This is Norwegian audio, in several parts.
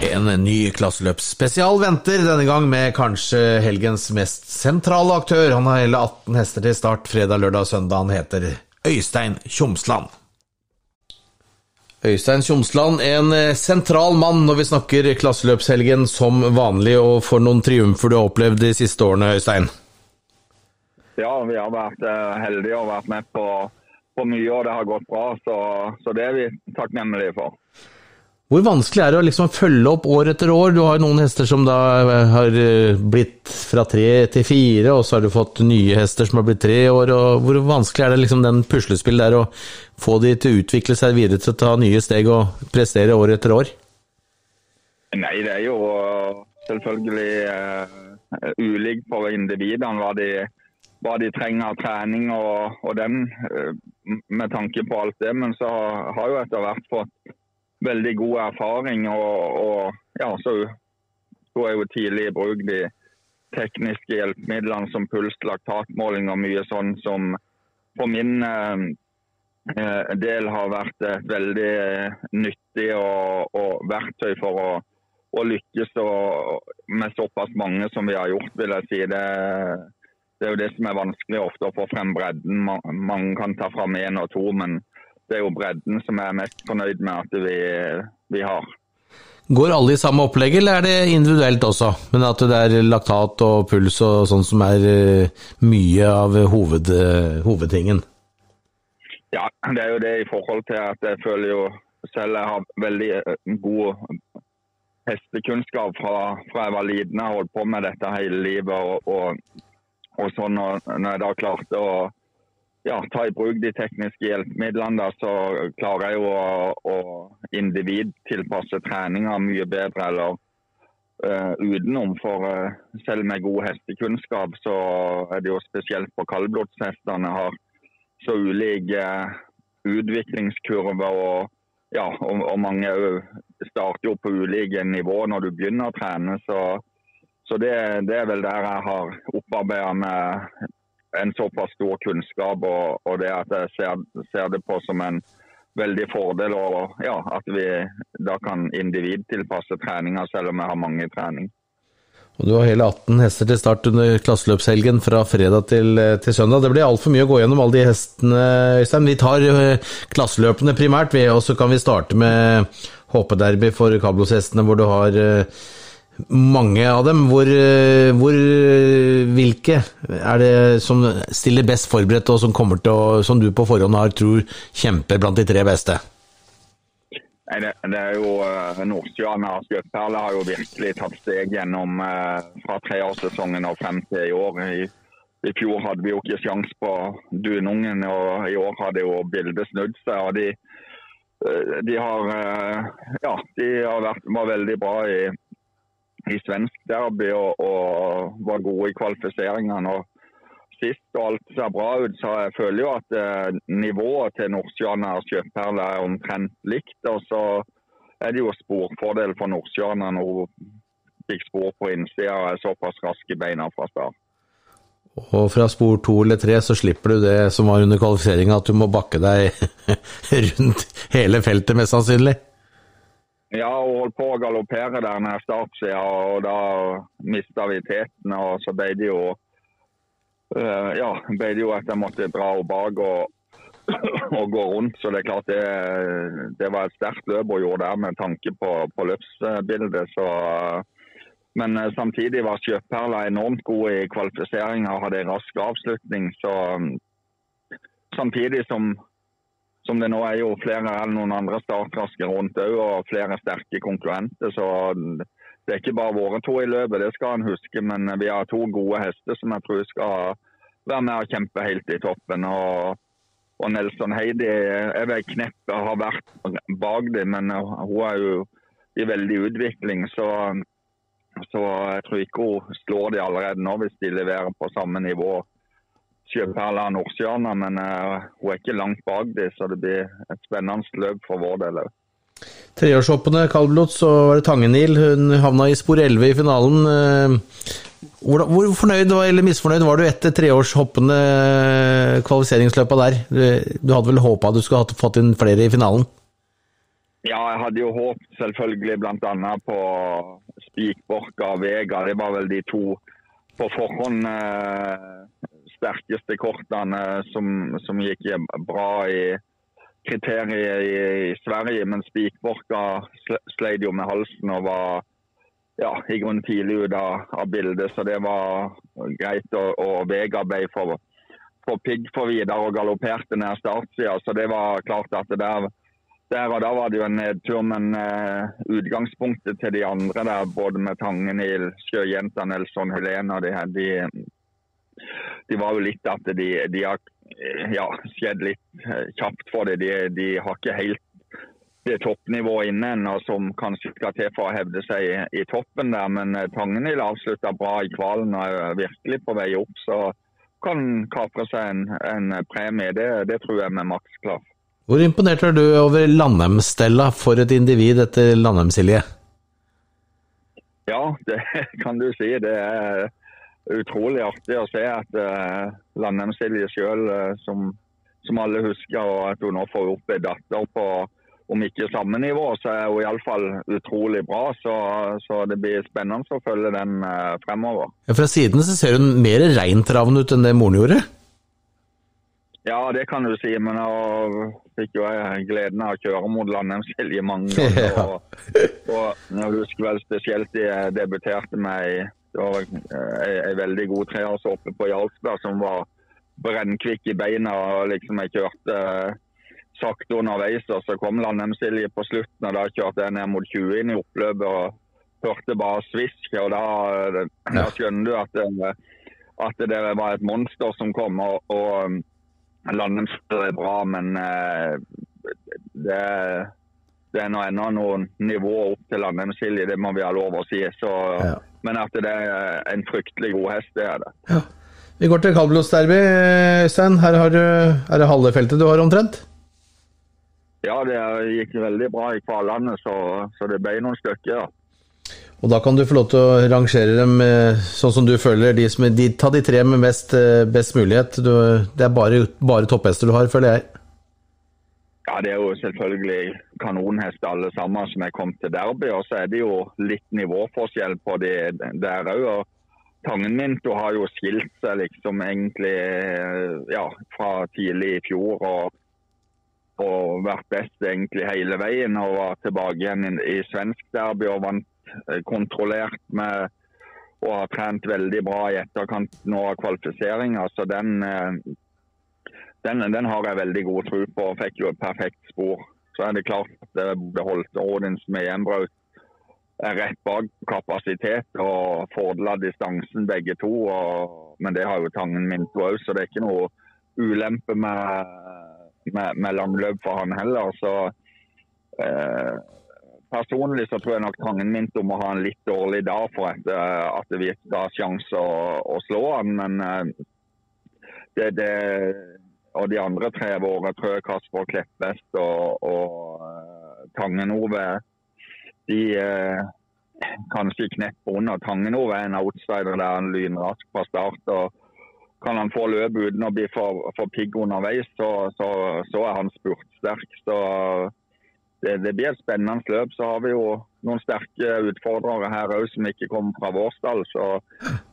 En ny klasseløpsspesial venter, denne gang med kanskje helgens mest sentrale aktør. Han har hele 18 hester til start fredag, lørdag og søndag. Han heter Øystein Tjomsland. Øystein Tjomsland, en sentral mann når vi snakker klasseløpshelgen som vanlig, og for noen triumfer du har opplevd de siste årene, Øystein? Ja, vi har vært eh, heldige og vært med på, på mye, og det har gått bra. Så, så det er vi takknemlige for. Hvor vanskelig er det å liksom følge opp år etter år? Du har noen hester som da har eh, blitt fra tre til fire, og så har du fått nye hester som har blitt tre år. og Hvor vanskelig er det liksom den puslespillet der å få de til å utvikle seg videre til å ta nye steg og prestere år etter år? Nei, det er jo selvfølgelig uh, ulikt for individene hva de, hva de trenger av trening og, og den, uh, med tanke på alt det. Men så har jo etter hvert fått veldig god erfaring. Og, og ja, så tok jeg jo tidlig i bruk de tekniske hjelpemidlene som puls, laktatmåling og mye sånn som for min eh, eh, del har vært et veldig nyttig og, og verktøy for å, å lykkes og, med såpass mange som vi har gjort, vil jeg si. Det, det er jo det som er vanskelig ofte å få frem bredden. Mange kan ta fram én og to, men det er jo bredden som jeg er mest fornøyd med at vi, vi har. Går alle i samme opplegg, eller er det individuelt også? Men at det er laktat og puls og sånn som er eh, mye av hoved, eh, hovedtingen? Ja, det er jo det i forhold til at jeg føler jo selv jeg har veldig eh, god hestekunnskap fra, fra jeg var liten. Jeg har holdt på med dette hele livet. Og, og, og sånn, og når jeg da klarte å ja, ta i bruk de tekniske hjelpemidlene, da, så klarer jeg å, å individtilpasse treninga mye bedre. eller uh, utenom. For uh, selv med god hestekunnskap, så er det jo spesielt på kaldblodshestene har så ulike uh, utviklingskurver. og ja, og, og mange starter jo på ulike nivå når du begynner å trene. Så, så det, det, er vel der jeg har opparbeida med en såpass stor kunnskap og, og det at jeg ser, ser, det på som en veldig fordel og ja, at vi da kan individtilpasse treninga selv om vi har mange i trening. Og Du har hele 18 hester til start under klasseløpshelgen fra fredag til, til søndag. Det blir altfor mye å gå gjennom alle de hestene, Øystein. Vi tar eh, klasseløpene primært, og så kan vi starte med hoppederby for Kablos-hestene, hvor du har eh, mange av dem. Hvor, eh, hvor, eh, hvilke er det som stiller best forberedt, og som, kommer til å, som du på forhånd har tror kjemper blant de tre beste? Nei, det, det, er jo Nordsjøen og Skjøtperle har jo virkelig tatt steg gjennom fra treårssesongen og frem til i år. I, I, fjor hadde vi jo ikke sjans på Dunungen, og i år hadde jo bildet snudd seg. og de, de har, ja, de har vært, var veldig bra i, i svensk derby og, og, var gode i kvalifiseringene. og Sist og alt ser bra ut, så jeg føler jo at eh, nivået til Nordstjerne og Sjøperle er omtrent likt. og så er det jo sporfordel for Nordstjerne når hun fikk spor på innsida og er såpass rask i beina fra start. Og fra spor to eller tre så slipper du det som var under kvalifiseringa, at du må bakke deg rundt hele feltet, mest sannsynlig? Ja, og holdt på å galoppere der nær startsida, og da mista vi teten. Og så ble det jo uh, Ja, ble det jo at jeg måtte dra henne bak og, og, gå rundt. Så det er klart det, det var et sterkt løp hun gjorde der med tanke på, på løpsbildet. Så, men uh, samtidig var Sjøperla enormt god i kvalifiseringa og hadde en rask avslutning. Så samtidig som som det nå er jo flere enn noen andre startraske rundt òg, og flere sterke konkurrenter. Så det er ikke bare våre to i løpet, det skal en huske. Men vi har to gode hester som jeg tror skal være med og kjempe helt i toppen. Og, og Nelson Heidi er vet knepp har vært bak dem, men hun er jo i veldig utvikling. Så, så jeg tror ikke hun slår dem allerede nå hvis de leverer på samme nivå Sjøperla av Nordstjerna, men uh, hun er ikke langt bak dem, så det blir et spennende løp for vår del òg. Treårshoppene Kalblot, så var det Tangenil. Hun havna i spor 11 i finalen. Eh, hvor, hvor fornøyd eller misfornøyd var du etter treårshoppene kvalifiseringsløpa der? Du, hadde vel håpa du skulle ha fått inn flere i finalen? Ja, jeg hadde jo håpet selvfølgelig bl.a. på Spikborka og Vega. Det var vel de to på forhånd eh, sterkeste kortene som, som, gikk bra i kriteriet i, i Sverige. Men Spikborka sleit jo med halsen og var ja, i grunnen tidlig ut av, av bildet, så det var greit. Og, og Vega ble for, for pigg for videre og galopperte ned startsida, så det var klart at det der der og da var det jo en nedtur, men uh, utgangspunktet til de andre der, både med Tangenil, Sjøjenta, Nelson Helena, de, de, de, var jo litt at de, de har ja, skjedd litt uh, kjapt for det. De, de, har ikke helt det toppnivået inne ennå som kanskje skal til for å hevde seg i, i toppen der. Men Tangenhild Tangenil avslutta bra i kvalen og er virkelig på vei opp. Så kan kapre seg en, en premie. Det, det tror jeg med maks klaff. Hvor imponert er du over Landheim-Stella for et individ etter Landheim-Silje? Ja, det kan du si. Det er utrolig artig å se at uh, Landheim-Silje sjøl, uh, eh, som, som, alle husker, og at hun nå får opp en datter på om ikke samme nivå, så er hun iallfall utrolig bra. Så, så, det blir spennende å følge den uh, fremover. Ja, Fra siden så ser hun mer reintravende ut enn det moren gjorde? Ja, det kan du si. Men jeg fikk jo gleden av å kjøre mot Landheim-Silje mange ganger. Ja. Og, og jeg husker vel spesielt de debuterte med det var ei veldig god treårshoppe på Jarlsberg som var brennkvikk i beina. og liksom Jeg kjørte sakte underveis, og så kom Landheim-Silje på slutten. og Da kjørte jeg ned mot 20 inn i oppløpet og hørte bare svisk. og Da, da skjønner du at det, at det var et monster som kom. og, og Landheimsstø er bra, men eh, det, det er ennå noen nivåer opp til Landheimsilje, det må vi ha lov å si. Så, ja. Men at det er en fryktelig god hest, det er det. Ja. Vi går til kaldblodsderby, Øystein. Her har du, er det halve feltet du har omtrent? Ja, det gikk veldig bra i kvalene, så, så det ble noen stykker. Ja. Og da kan du få lov til å rangere dem eh, sånn som du føler. De som, de, ta de tre med mest, eh, best mulighet. Du, det er bare, bare topphester du har, føler jeg. Ja, Det er jo selvfølgelig kanonhester alle sammen som er kommet til derby. Og så er det jo litt nivåforskjell på de der òg. Tangen min du har jo skilt seg liksom egentlig eh, ja, fra tidlig i fjor. og og vært best egentlig hele veien. Og var tilbake igjen i, i svensk derby og vant Eh, kontrollert med og har trent veldig bra i etterkant nå av kvalifiseringa. Så den, eh, den, den, har jeg veldig god tro på. Fikk jo et perfekt spor. Så er det klart at det beholdt Odins med Gjenbraut rett bak kapasitet og fordela distansen begge to. Og, men det har jo Tangen Minto òg, så det er ikke noe ulempe med, med, med langløp for han heller. Så eh, Personlig så tror jeg nok Tangen Minto må ha en litt dårlig dag for at, eh, at ikke har sjanse å, å, slå han. Men eh, det, det, og de andre tre våre, Trø, Kasper Kleppest og, og uh, Tangen-Ove, de uh, kanskje knepper under. Tangen-Ove er en outsider der han lynrask fra start. og Kan han få løp uten å bli for, for pigg underveis, så, så, så er han spurtsterk. Så det, det, blir et spennende løp. Så har vi jo noen sterke utfordrere her òg som ikke kommer fra vår stall. Så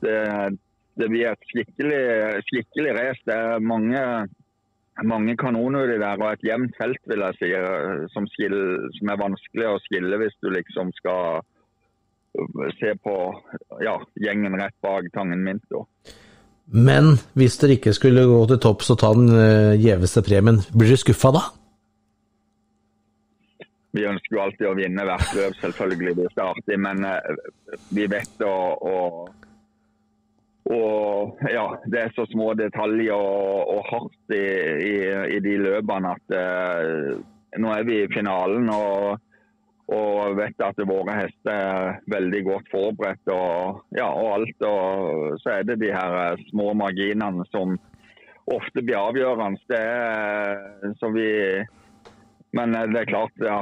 det, det blir et skikkelig, skikkelig race. Det er mange, mange kanoner uti der og et jevnt felt, vil jeg si, som, skille, som, er vanskelig å skille hvis du liksom skal se på ja, gjengen rett bak Tangen Minto. Men hvis dere ikke skulle gå til topps og ta den eh, gjeveste premien, blir dere skuffa da? vi ønsker jo alltid å vinne hvert løp, selvfølgelig. Det er artig, men uh, vi vet å, å, og ja, det er så små detaljer og, og hardt i, i, i, de løpene at eh, nå er vi i finalen og, og, vet at våre hester er veldig godt forberedt og, ja, og alt. Og så er det de her eh, små marginene som ofte blir avgjørende. Det er, så vi men eh, det er klart ja,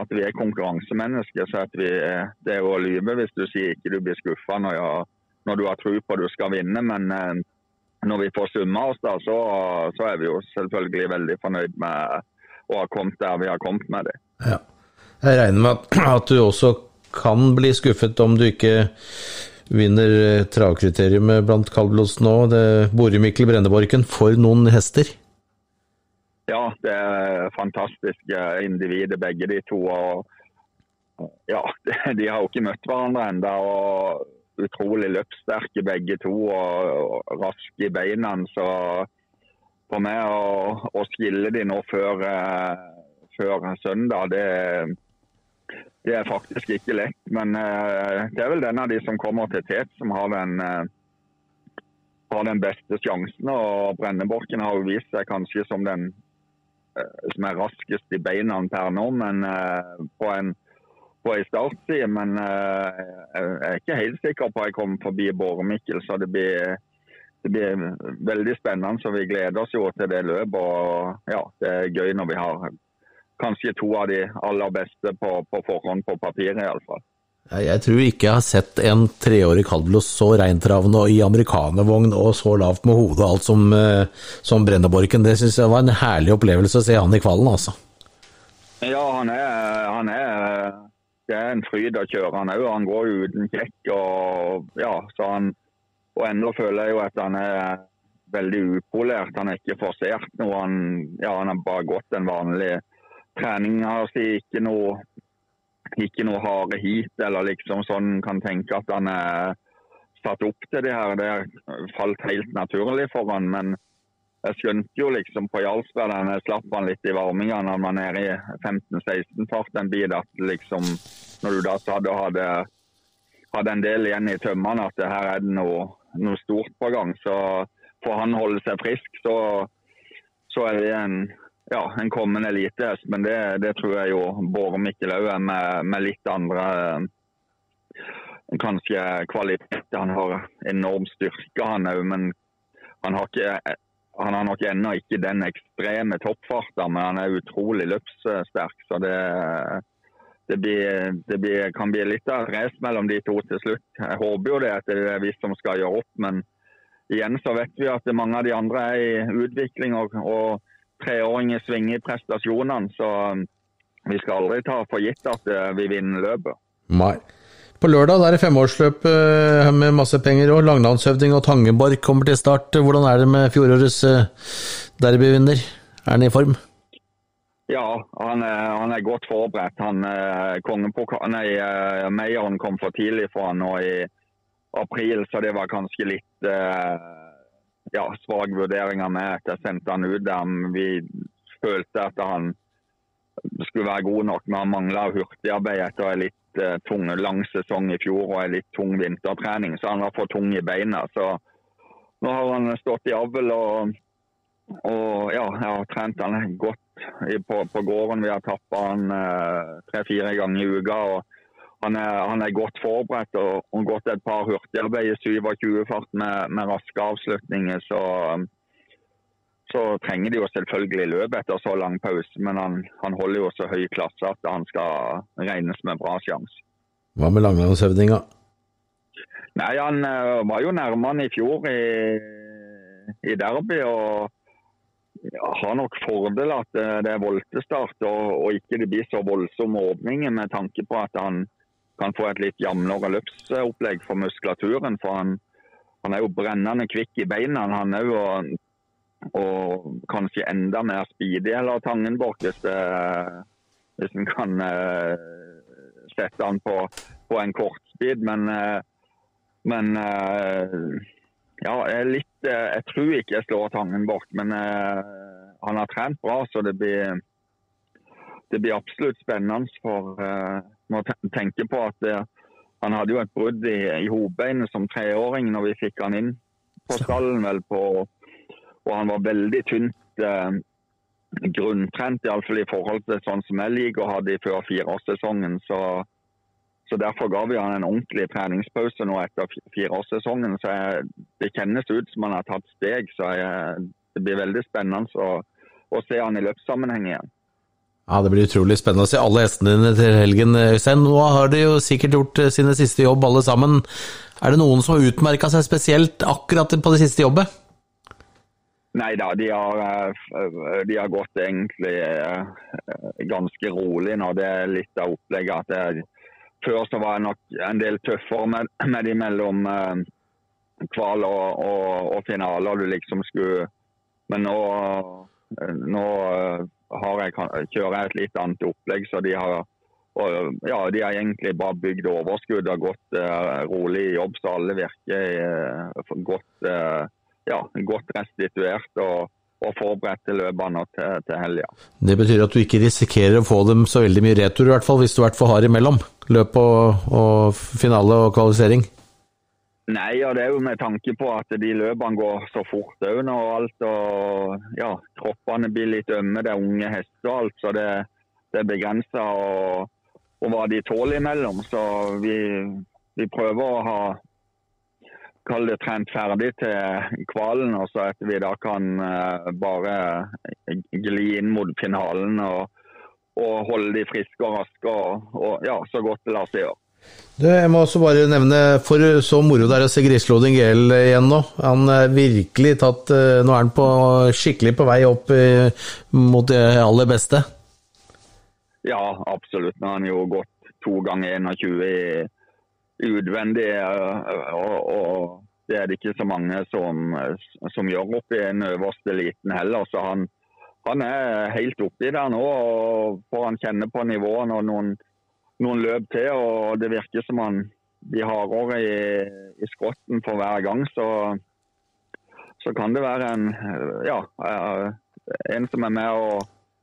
at vi er konkurransemennesker. så vi, eh, Det er å lyve hvis du sier ikke du blir skuffa når, når, du har tro på at du skal vinne. Men eh, når vi får summa oss, da, så, så, er vi jo selvfølgelig veldig fornøyd med å ha kommet der vi har kommet med det. Ja. Jeg regner med at, at, du også kan bli skuffet om du ikke vinner eh, travkriteriet blant kaldblods nå. Bore Mikkel Brenneborken for noen hester? Ja, det er fantastiske individer begge de to. og ja, De har jo ikke møtt hverandre ennå. Utrolig løpssterke begge to og, raske i beina. Så for meg å, å skille de nå før, eh, før søndag, det det er faktisk ikke lett, men uh, det er vel den av de som kommer til tet, som har den, uh, har den beste sjansen. og Brenneborken har jo vist seg kanskje som den som er raskest i beina per nå, men på en på ei startside. Men jeg er ikke helt sikker på at jeg kommer forbi Båre Mikkel, så det blir, det blir veldig spennende. Så vi gleder oss jo til det løpet. og ja, Det er gøy når vi har kanskje to av de aller beste på, på forhånd på papiret, iallfall. Jeg tror ikke jeg har sett en treårig Kalblos så reintravende og i amerikanervogn og så lavt med hodet og alt som, eh, som Brenneborken. Det syns jeg var en herlig opplevelse å se han i kvalen, altså. Ja, han er, han er Det er en fryd å kjøre han òg. Han går uten kjekk og ja, så han Og ennå føler jeg jo at han er veldig upolert. Han er ikke forsert noe. Han, ja, han har bare gått den vanlige treninga si ikke noe ikke noe harde hit eller liksom sånn kan tenke at han er satt opp til det her. Det har falt helt naturlig for han, men jeg skjønte jo liksom på Jarlsberg da jeg slapp han litt i varminga når man er i 15-16 fart en bil, at liksom når du da og hadde, hadde en del igjen i tømmene, at her er det noe, noe stort på gang. Så får han holde seg frisk, så, så er det en ja, en kommende elitehest. Men det, det, tror jeg jo Bård Mikkel òg er med, med, litt andre kanskje kvalitet. Han har enorm styrke, han òg. Men han har, ikke, han har nok ennå ikke den ekstreme toppfarten, men han er utrolig løpssterk. Så det, det, blir, det blir, kan bli litt av et race mellom de to til slutt. Jeg håper jo det at det er vi som skal gjøre opp, men igjen så vet vi at mange av de andre er i utvikling. og, og treåringer svinger i prestasjonene. Så um, vi skal aldri ta for gitt at uh, vi vinner løpet. Nei. På lørdag er det femårsløp uh, med masse penger òg. Langnadshøvding og Tangeborg kommer til start. Hvordan er det med fjorårets uh, derbyvinner? Er han i form? Ja, han er, han er godt forberedt. Han, nei, Meieren kom for tidlig for han nå i april, så det var kanskje litt ja, svak vurdering av meg at jeg sendte han ut der. Vi følte at han skulle være god nok, men han mangla hurtigarbeid etter en litt uh, tung, lang sesong i fjor og en litt tung vintertrening. Så han var for tung i beina. Så nå har han stått i avl og, og ja, jeg har trent han godt på, på gården. Vi har tappa han uh, tre-fire ganger i uka. og han er, han er, godt forberedt og, og gått et par hurtigarbeid i 27-fart med, med, raske avslutninger. Så, så, trenger de jo selvfølgelig løp etter så lang pause, men han, han, holder jo så høy klasse at han skal regnes med bra sjanse. Hva med langlandshøvdinga? Nei, Han uh, var jo nærmere i fjor i, i derby. og ja, har nok fordel at det er voltestart og, og ikke det blir så voldsomme åpninger, med tanke på at han kan få et litt jevnere løpsopplegg for muskulaturen. For han, han, er jo brennende kvikk i beina, han er Og, og, kanskje enda mer speedy eller Tangenborg, hvis, hvis en kan uh, sette han på, på en kortspeed. Men, uh, men uh, ja, jeg, litt, jeg, tror ikke jeg slår Tangenborg. Men han har trent bra, så det blir, det blir absolutt spennende for må tenke på at han hadde jo et brudd i, i hovedbeinet som treåring når vi fikk han inn på stallen. vel på, Og han var veldig tynt eh, grunntrent, iallfall i forhold til sånn som jeg liker å ha det før fireårssesongen. Så, så derfor ga vi han en ordentlig treningspause nå etter fireårssesongen. Så jeg, det kjennes ut som han har tatt steg. Så jeg, det blir veldig spennende å, å se han i løpssammenheng igjen. Ja, Det blir utrolig spennende å se alle hestene dine til helgen, Øystein. Nå har de jo sikkert gjort eh, sine siste jobb alle sammen. Er det noen som har utmerka seg spesielt akkurat på det siste jobbet? Nei da, de eh, de har gått egentlig eh, ganske rolig nå. Det er litt av opplegget. at det, Før så var jeg nok en del tøffere med, med de mellom eh, kval og, og, og finaler. Du liksom skulle Men nå, nå jeg, kjører jeg et litt annet opplegg, så de har ja, de har egentlig bare bygd overskudd og gått uh, rolig i jobb, så alle virker uh, godt uh, ja, godt restituert og, og forberedt til løpene til, til helga. Det betyr at du ikke risikerer å få dem så veldig mye retur, i hvert fall hvis du er for hard imellom? Løp og, og finale og kvalifisering? Nei, og det er jo med tanke på at de løpene går så fort òg. Og alt, og ja, kroppene blir litt ømme, det er unge hester og alt. Så det, det er begrensa hva de tåler imellom. Så vi, vi prøver å ha kall det trent ferdig til kvalen, og så at vi da kan uh, bare gli inn mot finalen og, og, holde de friske og raske og, og ja, så godt det lar seg gjøre. Du, jeg må også bare nevne, for så moro det er å se Grisloding GL igjen nå. Han er virkelig tatt eh, Nå er han på, skikkelig på vei opp mot det aller beste. Ja, absolutt. Nå har han jo gått to ganger 21 i utvendig. Og, og, det er det ikke så mange som, som gjør oppi den øverste eliten heller. Så han, han er helt oppi der nå og får han kjenne på nivået når noen, noen løp til. og Det virker som han blir hardere i, i skrotten for hver gang. Så, så kan det være en, ja, en som er med og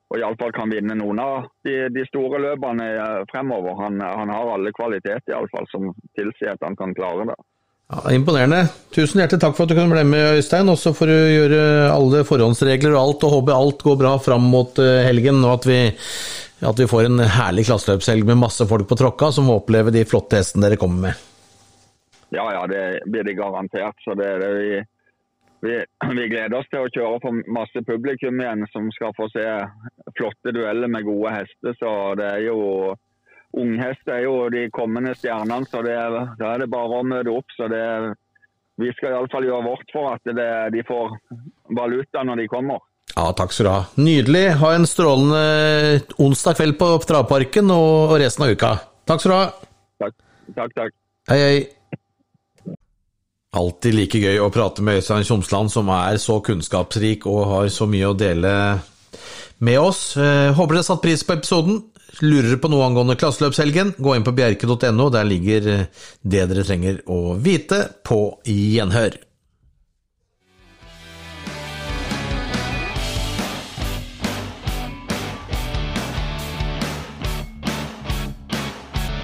og iallfall kan vinne noen av de, de store løpene eh, fremover. Han, han har alle kvaliteter iallfall som tilsier at han kan klare det. Ja, imponerende. Tusen hjertelig takk for at du kunne bli med, Øystein. Også for å gjøre alle forhåndsregler og alt, og håpe alt går bra fram mot eh, helgen. Og at vi, at vi får en herlig klasseløpshelg med masse folk på tråkka som får oppleve de flotte hestene dere kommer med. Ja, ja, det blir det garantert. Så det er det vi vi, vi, gleder oss til å kjøre for masse publikum igjen som skal få se flotte dueller med gode hester. Så det er jo Unghester er jo de kommende stjernene, så det, da er det bare å møte opp. så det, Vi skal iallfall gjøre vårt for at det, de får valuta når de kommer. Ja, takk skal du ha. Nydelig. Ha en strålende onsdag kveld på Travparken og resten av uka. Takk skal du ha. Takk, takk. takk. Hei, hei. Alltid like gøy å prate med Øystein Tjomsland, som er så kunnskapsrik og har så mye å dele med oss. Eh, håper dere satt pris på episoden. Lurer på noe angående klasseløpshelgen, gå inn på bjerke.no. Der ligger det dere trenger å vite. På gjenhør.